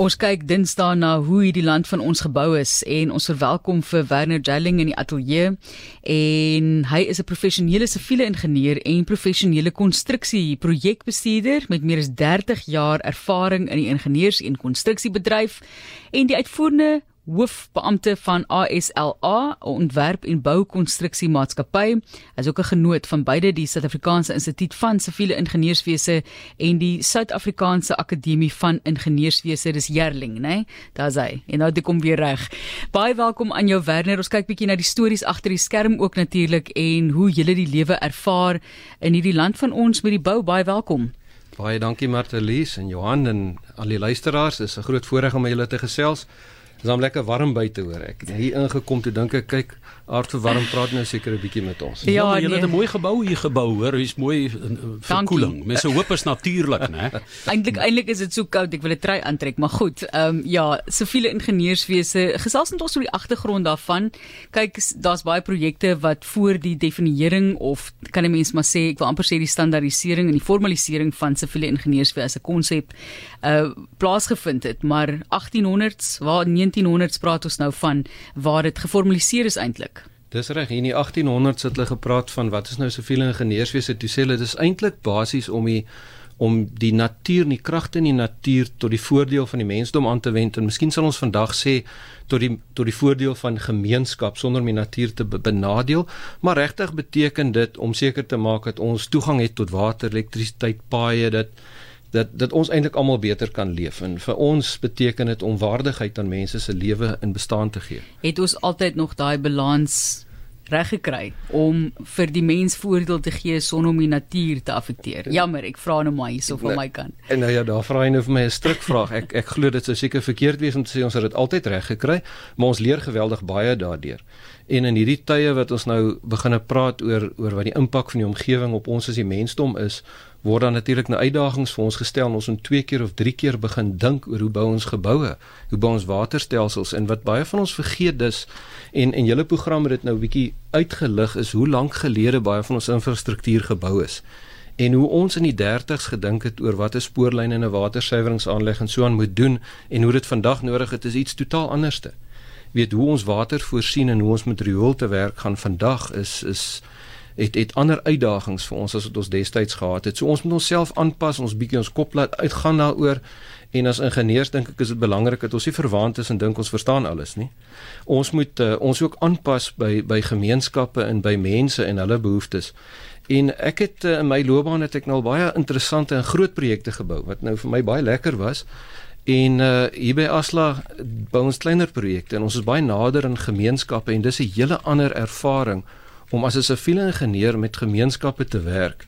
Ons kyk Dinsdae na hoe hierdie land van ons gebou is en ons verwelkom vir Werner Jelling in die ateljee en hy is 'n professionele siviele ingenieur en professionele konstruksie projekbestuurder met meer as 30 jaar ervaring in die ingenieurs- en konstruksiebedryf en die uitvoerende hoofbeampte van ASLA, 'n ontwerp en boukonstruksie maatskappy. Hy is ook 'n genoot van beide die Suid-Afrikaanse Instituut van Siviele Ingenieurswese en die Suid-Afrikaanse Akademie van Ingenieurswese, dis Jerling, né? Nee? Daar's hy. En nou dit kom weer reg. Baie welkom aan jou Werner. Ons kyk bietjie na die stories agter die skerm ook natuurlik en hoe julle die lewe ervaar in hierdie land van ons met die bou. Baie welkom. Baie dankie Martelies en Johan en al die luisteraars. Dit is 'n groot voorreg om julle te gesels. Dis hom lekker warm buite hoor ek. Hier ingekom toe dink ek kyk aard vir warm praat nou seker 'n bietjie met ons. Ja, ja nee. het 'n mooi gebou hier gebou hoor. Hy's mooi uh, verkoeling. Mense hoop is natuurlik, né? Eintlik eintlik is dit so koud ek wil 'n trui aantrek, maar goed. Ehm um, ja, siviele ingenieurswese gesels net ons oor die agtergrond daarvan. Kyk, daar's baie projekte wat voor die definiering of kan 'n mens maar sê ek wil amper sê die standaardisering en die formalisering van siviele ingenieurswese as 'n konsep uh plaasgevind het, maar 1800s waar 1900s praat ons nou van waar dit geformaliseer is eintlik. Dis reg, in die 1800s het hulle gepraat van wat is nou siviele ingenieurswese? Toe sê hulle dis eintlik basies om die om die natuur, die kragte in die natuur tot die voordeel van die mensdom aan te wend en miskien sal ons vandag sê tot die tot die voordeel van gemeenskap sonder om die natuur te benadeel, maar regtig beteken dit om seker te maak dat ons toegang het tot water, elektrisiteit, paaie, dit dat dat ons eintlik almal beter kan leef en vir ons beteken dit om waardigheid aan mense se lewe in bestaan te gee. Het ons altyd nog daai balans reg gekry om vir die mens voordeel te gee sonder om die natuur te affekteer. Jammer, ek vra nou maar hierso van my kant. En nou ja, daar vra jy nou vir my 'n strikvraag. Ek ek glo dit sou seker verkeerd wees om te sê ons het dit altyd reg gekry, maar ons leer geweldig baie daardeur. En in hierdie tye wat ons nou begine praat oor oor wat die impak van die omgewing op ons as die mensdom is, word dan natuurlik nou uitdagings vir ons gestel. Ons moet twee keer of drie keer begin dink oor hoe bou ons geboue, hoe bou ons waterstelsels en wat baie van ons vergeet dis en en julle program het dit nou bietjie uitgelig is hoe lank gelede baie van ons infrastruktuur gebou is en hoe ons in die 30's gedink het oor wat 'n spoorlyn en 'n watersuiweringsaanleg en so aan moet doen en hoe dit vandag nodig het is iets totaal anderste. Weet hoe ons water voorsien en hoe ons met riool te werk gaan vandag is is het het ander uitdagings vir ons as wat ons destyds gehad het. So ons moet onsself aanpas, ons bietjie ons kop laat uitgaan daaroor en as ingenieurs dink ek is dit belangrik dat ons nie verwaand is en dink ons verstaan alles nie. Ons moet uh, ons ook aanpas by by gemeenskappe en by mense en hulle behoeftes. En ek het uh, in my loopbaan het ek nou baie interessante en groot projekte gebou wat nou vir my baie lekker was. En uh hier by Asla bou ons kleiner projekte en ons is baie nader in gemeenskappe en dis 'n hele ander ervaring om as 'n siviele ingenieur met gemeenskappe te werk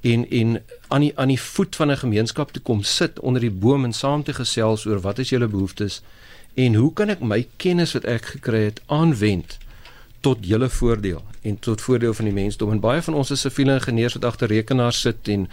en en aan die aan die voet van 'n gemeenskap te kom sit onder die boom en saam te gesels oor wat is julle behoeftes en hoe kan ek my kennis wat ek gekry het aanwend tot julle voordeel en tot voordeel van die mensdom. En baie van ons is siviele ingenieurs wat agter rekenaars sit en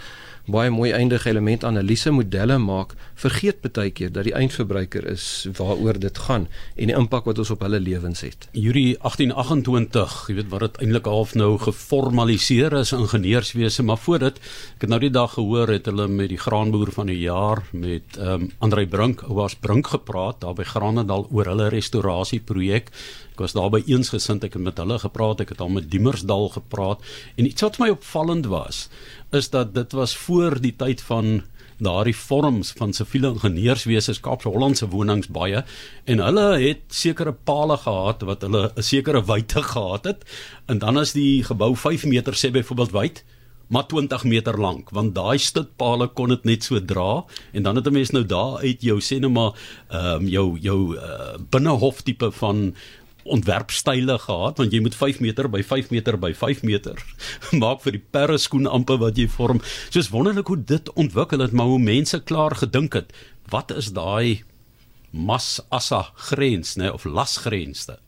baie mooi eindige element analise modelle maak, vergeet baie keer dat die eindverbruiker is waaroor dit gaan en die impak wat ons op hulle lewens het. Julie 1828, jy weet wat dit eintlik half nou geformaliseer is ingenieurswese, maar voor dit, ek het nou die dag gehoor het hulle met die graanboer van die jaar met ehm um, Andrei Brink, was Brink gepraat daar by Granendal oor hulle restaurasie projek. Ek was daar by eensgesind ek het met hulle gepraat, ek het al met Diemersdal gepraat. En iets wat my opvallend was is dat dit was voor die tyd van daardie vorms van siviele ingenieurswese Kaapse Hollandse wonings baie en hulle het sekere pale gehad wat hulle 'n sekere wyte gehad het. En dan is die gebou 5 meter sê byvoorbeeld wyd maar 20 meter lank want daai stutpale kon dit net so dra. En dan het 'n mens nou daar uit jou sê nou maar ehm um, jou jou uh, binnehof tipe van ontwerpstyle gehad want jy moet 5 meter by 5 meter by 5 meter maak vir die perre skoen amper wat jy vorm. Soos wonderlik hoe dit ontwikkel het, maar hoe mense klaar gedink het, wat is daai mas assa grens, nê, of lasgrenste?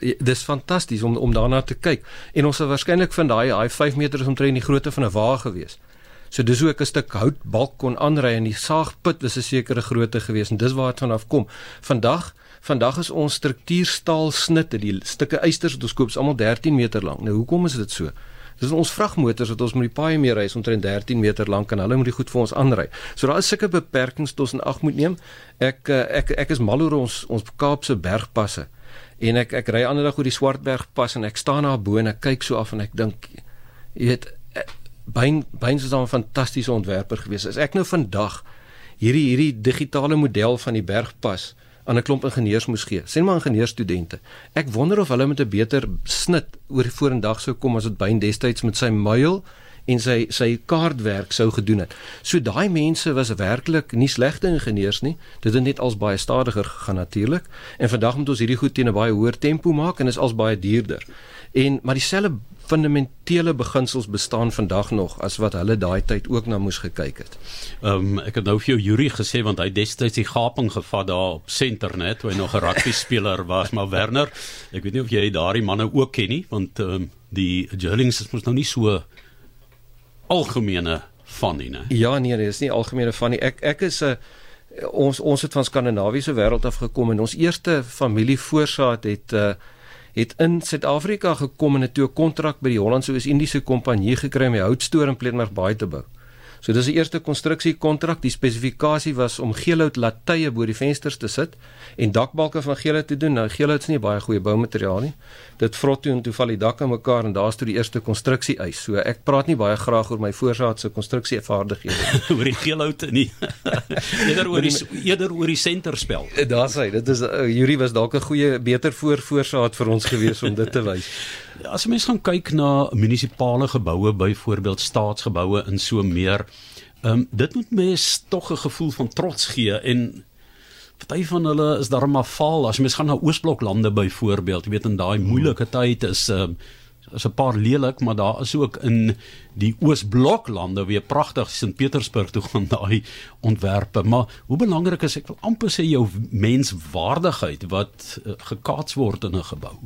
Dis fantasties om om daarna te kyk. En ons het waarskynlik van daai 5 meter is omtrent die grootte van 'n wa gewees. So dis hoe ek 'n stuk houtbalk kon aanry en die saagput was 'n sekere grootte gewees en dis waar dit vanaf kom. Vandag Vandag is ons struktuurstaal snitte, die stukke eisters wat ons koop, is almal 13 meter lank. Nou hoekom is dit so? Dis ons vragmotors wat ons met die paai mee ry, omtrent 13 meter lank en hulle moet die goed vir ons aanry. So daar is sulke beperkings wat ons in ag moet neem. Ek eh, ek ek is mal oor ons ons Kaapse bergpasse. En ek ek ry ander dag oor die Swartbergpas en ek staan daar bo en ek kyk so af en ek dink jy weet Bain Bain was 'n fantastiese ontwerper gewees. As ek nou vandag hierdie hierdie digitale model van die bergpas aan 'n klomp ingenieurs moes gee, sien maar ingenieurstudente. Ek wonder of hulle met 'n beter snit oor vorendag sou kom as wat Bain destyds met sy muil en sy sy kaartwerk sou gedoen het. So daai mense was werklik nie slegte ingenieurs nie. Dit het net als baie stadiger gegaan natuurlik. En vandag moet ons hierdie goed teen 'n baie hoër tempo maak en is als baie duurder. En maar dieselfde fundamentele beginsels bestaan vandag nog as wat hulle daai tyd ook na moes gekyk het. Ehm um, ek het nou vir jou Yuri gesê want hy destyds die gaping gevat daar op Centernet toe hy nog 'n rugby speler was, maar Werner, ek weet nie of jy daardie manne ook ken nie, want ehm um, die Jurlings is mos nou nie so algemene van nie, né? Ja nee, dit is nie algemene van nie. Ek ek is 'n uh, ons ons het van Skandinawiese wêreld af gekom en ons eerste familie voorsaat het uh, het in Suid-Afrika gekom en het toe 'n kontrak by die Hollandse Oos-Indiese Kompanjie gekry om die houtstoor in Plettenberg Baai te bou. So dis die eerste konstruksiekontrak. Die spesifikasie was om geelhout latye bo die vensters te sit en dakbalke van geelhout te doen. Nou geelhout is nie baie goeie boumateriaal nie. Dit vrot toe en toe val die dakke mekaar en daar's toe die eerste konstruksie eis. So ek praat nie baie graag oor my voorsaat se konstruksievaardighede oor die geelhout nie. eerder oor die eerder oor die senterspel. Daar's hy. Dit is uh, Yuri was dalk 'n goeie beter voor voorsaat vir ons gewees om dit te wys. As jy mens gaan kyk na munisipale geboue, byvoorbeeld staatsgeboue in so meer, ehm um, dit moet mens tog 'n gevoel van trots gee en party van hulle is daar maar faal. As jy mens gaan na Oosbloklande byvoorbeeld, jy weet in daai moeilike tyd is ehm um, is 'n paar lelik, maar daar is ook in die Oosbloklande weer pragtig Sint Petersburg toe gaan daai ontwerpe. Maar hoe belangrik is ek wil amper sê jou menswaardigheid wat uh, gekaats word in 'n gebou?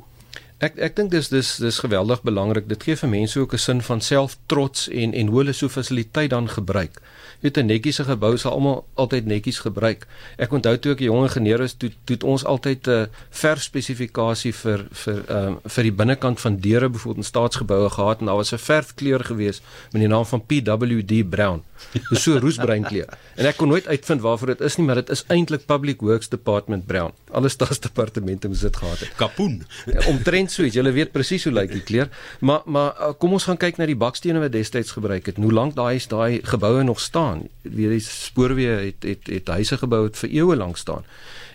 Ek ek dink dis dis dis geweldig belangrik. Dit gee vir mense ook 'n sin van selftrots en en hoe hulle so fasiliteit dan gebruik. Jy weet 'n netjiese gebou sal almal altyd netjies gebruik. Ek onthou toe ek 'n jong ingenieur was, toe toe ons altyd 'n uh, verf spesifikasie vir vir ehm um, vir die binnekant van deure byvoorbeeld in staatsgeboue gehad en daar was 'n verfkleur gewees met die naam van PWD Brown. Dis so roesbruin kleur. En ek kon nooit uitvind waarvoor dit is nie, maar dit is eintlik Public Works Department Brown. Alle staatsdepartemente moes dit gehad het. Kapoen. Ja, omtrent so iets. Jy weet presies hoe lyk die kleur. Maar maar uh, kom ons gaan kyk na die bakstene wat destyds gebruik het. Hoe lank daai is daai geboue nog staan? Weer die spoorweë het het het huise gebou het vir eeue lank staan.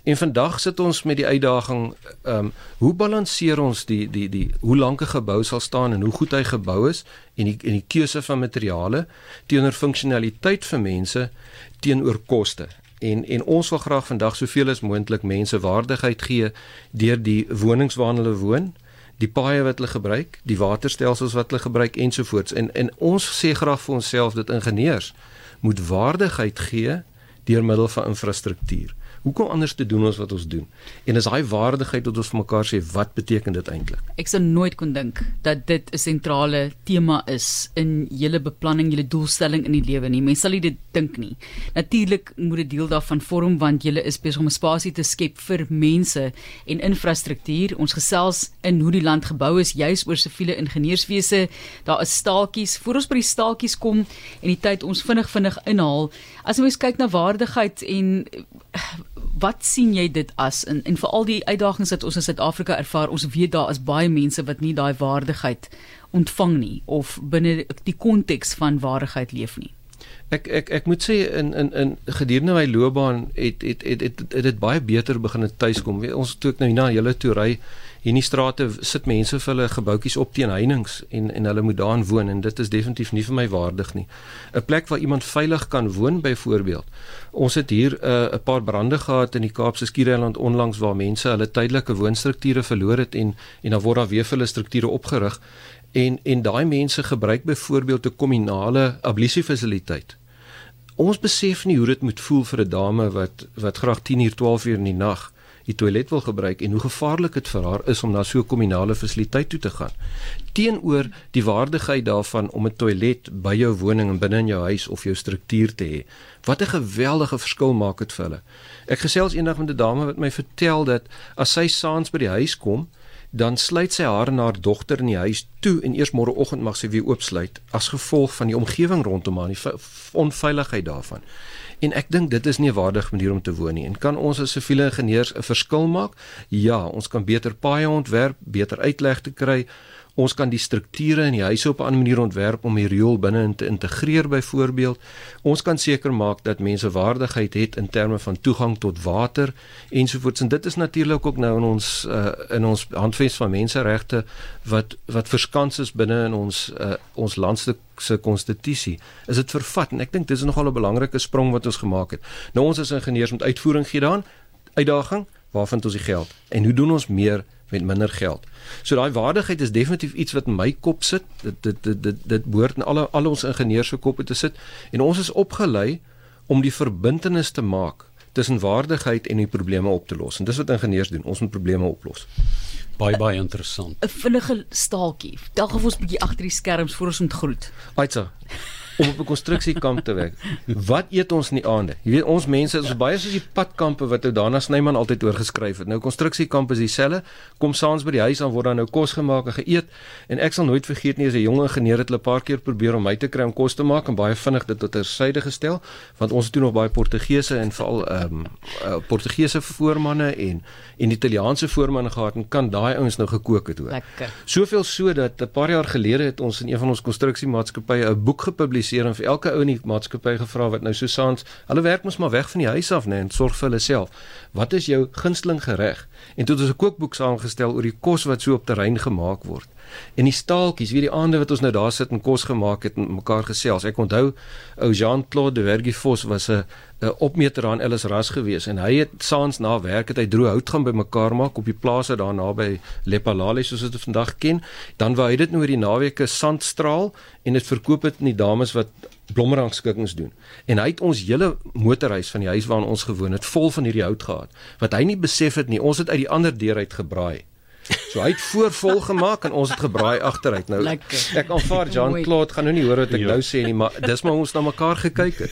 En vandag sit ons met die uitdaging ehm um, hoe balanseer ons die die die hoe lank 'n gebou sal staan en hoe goed hy gebou is en die en die keuse van materiale teenoor funksionaliteit vir mense teenoor koste. En en ons wil graag vandag soveel as moontlik mense waardigheid gee deur die wonings waarin hulle woon, die paaie wat hulle gebruik, die waterstelsels wat hulle gebruik ensovoorts. En en ons sê graag vir onsself dat ingenieurs moet waardigheid gee deur middel van infrastruktuur. Hoekom anders te doen ons wat ons doen? En is daai waardigheid wat ons vir mekaar sê, wat beteken dit eintlik? Ek sou nooit kon dink dat dit 'n sentrale tema is in julle beplanning, julle doelstelling in die lewe nie. Mense sal dit dink nie. Natuurlik moet dit deel daarvan vorm want julle is besig om 'n spasie te skep vir mense en infrastruktuur. Ons gesels in hoe die land gebou is, juis oor siviele ingenieurswese. Daar is staaltjies. Voor ons by die staaltjies kom en die tyd ons vinnig vinnig inhaal. As jy kyk na waardigheid en wat sien jy dit as? In en veral die uitdagings wat ons in Suid-Afrika ervaar ons weet daar is baie mense wat nie daai waardigheid ontvang nie of binne die konteks van waardigheid leef nie. Ek ek ek moet sê in in in gedurende my loopbaan het het het het dit baie beter begin tuiskom ons toe ek nou na julle toe ry hier in die strate sit mense vir hulle gebouetjies op teen heininge en en hulle moet daarin woon en dit is definitief nie vir my waardig nie. 'n Plek waar iemand veilig kan woon byvoorbeeld. Ons het hier 'n uh, 'n paar brande gehad in die Kaapse Skiereiland onlangs waar mense hulle tydelike woonstrukture verloor het en en dan word daar weer vir hulle strukture opgerig en en daai mense gebruik byvoorbeeld 'n kommunale ablusiefasiliteit. Ons besef nie hoe dit moet voel vir 'n dame wat wat graag 10 uur 12 uur in die nag die toilet wil gebruik en hoe gevaarlik dit vir haar is om na so 'n kommunale fasiliteit toe te gaan. Teenoor die waardigheid daarvan om 'n toilet by jou woning en binne in jou huis of jou struktuur te hê. Wat 'n geweldige verskil maak dit vir hulle. Ek gesels eendag met 'n dame wat my vertel dat as sy saans by die huis kom dan sluit sy haar en haar dogter in die huis toe en eers môreoggend mag sy weer oopsluit as gevolg van die omgewing rondom haar, die onveiligheid daarvan. En ek dink dit is nie 'n waardige manier om te woon nie. En kan ons as siviele ingenieurs 'n verskil maak? Ja, ons kan beter paaie ontwerp, beter uitleg te kry. Ons kan die strukture in die huise op 'n ander manier ontwerp om die riool binne in te integreer byvoorbeeld. Ons kan seker maak dat mense waardigheid het in terme van toegang tot water ensovoorts. En dit is natuurlik ook nou in ons uh, in ons handves van menseregte wat wat verskans is binne in ons uh, ons landstuk se konstitusie. Is dit vervat en ek dink dis nogal 'n belangrike sprong wat ons gemaak het. Nou ons as ingenieurs moet uitvoering gee daan. Uitdaging, waar vind ons die geld? En hoe doen ons meer met minder geld. So daai waardigheid is definitief iets wat in my kop sit. Dit dit dit dit, dit behoort in alle al ons ingenieurs se koppe te sit en ons is opgelei om die verbintenis te maak tussen waardigheid en die probleme op te los. En dis wat ingenieurs doen. Ons moet probleme oplos. Baie baie interessant. 'n Vinnige staaltjie. Dalk of ons bietjie agter die skerms voor ons moet groet. Aitsa om op 'n konstruksiekamp te werk. Wat eet ons in die aande? Jy weet ons mense is baie soos die padkampe wat ou Dana Snyman altyd oorgeskryf het. Nou konstruksiekamp is dieselfde. Kom saans by die huis aan word dan nou kos gemaak en geëet. En ek sal nooit vergeet nie as 'n jong ingenieur het hulle 'n paar keer probeer om my te kry om kos te maak en baie vinnig dit tot tersyde gestel want ons het toe nog baie Portugese en veral ehm um, uh, Portugese voormanne en en Italiaanse voormanne gehad en kan daai ouens nou gekook het hoor. Lekker. Soveel so dat 'n paar jaar gelede het ons in een van ons konstruksiemaatskappye 'n boek gepubliseer gepubliseer en vir elke ou in die maatskappy gevra wat nou so saans, hulle werk mos maar weg van die huis af nê en sorg vir hulle self. Wat is jou gunsteling gereg? En toe het ons 'n kookboek saamgestel oor die kos wat so op terrein gemaak word. En die staaltjies, weet die aande wat ons nou daar sit en kos gemaak het en mekaar gesels. Ek onthou ou Jean-Claude de Vergifos was 'n 'n opmeter aan Ellis Ras gewees en hy het saans na werk het hy droë hout gaan bymekaar maak op die plase daar naby Lepalale soos dit vandag ken. Dan wou hy dit nou oor die naweke sandstraal en dit verkoop dit aan die dames wat blommerangskikkings doen. En hy het ons hele motorhuis van die huis waarin ons gewoon het vol van hierdie hout gehad. Wat hy nie besef het nie, ons het uit die ander deur uit gebraai. So hy het voorvol gemaak en ons het gebraai agteruit. Nou Lekker. ek aanvaar Jean Claude gaan nou nie hoor wat ek Ja. nou sê nie, maar dis maar ons na mekaar gekyk het.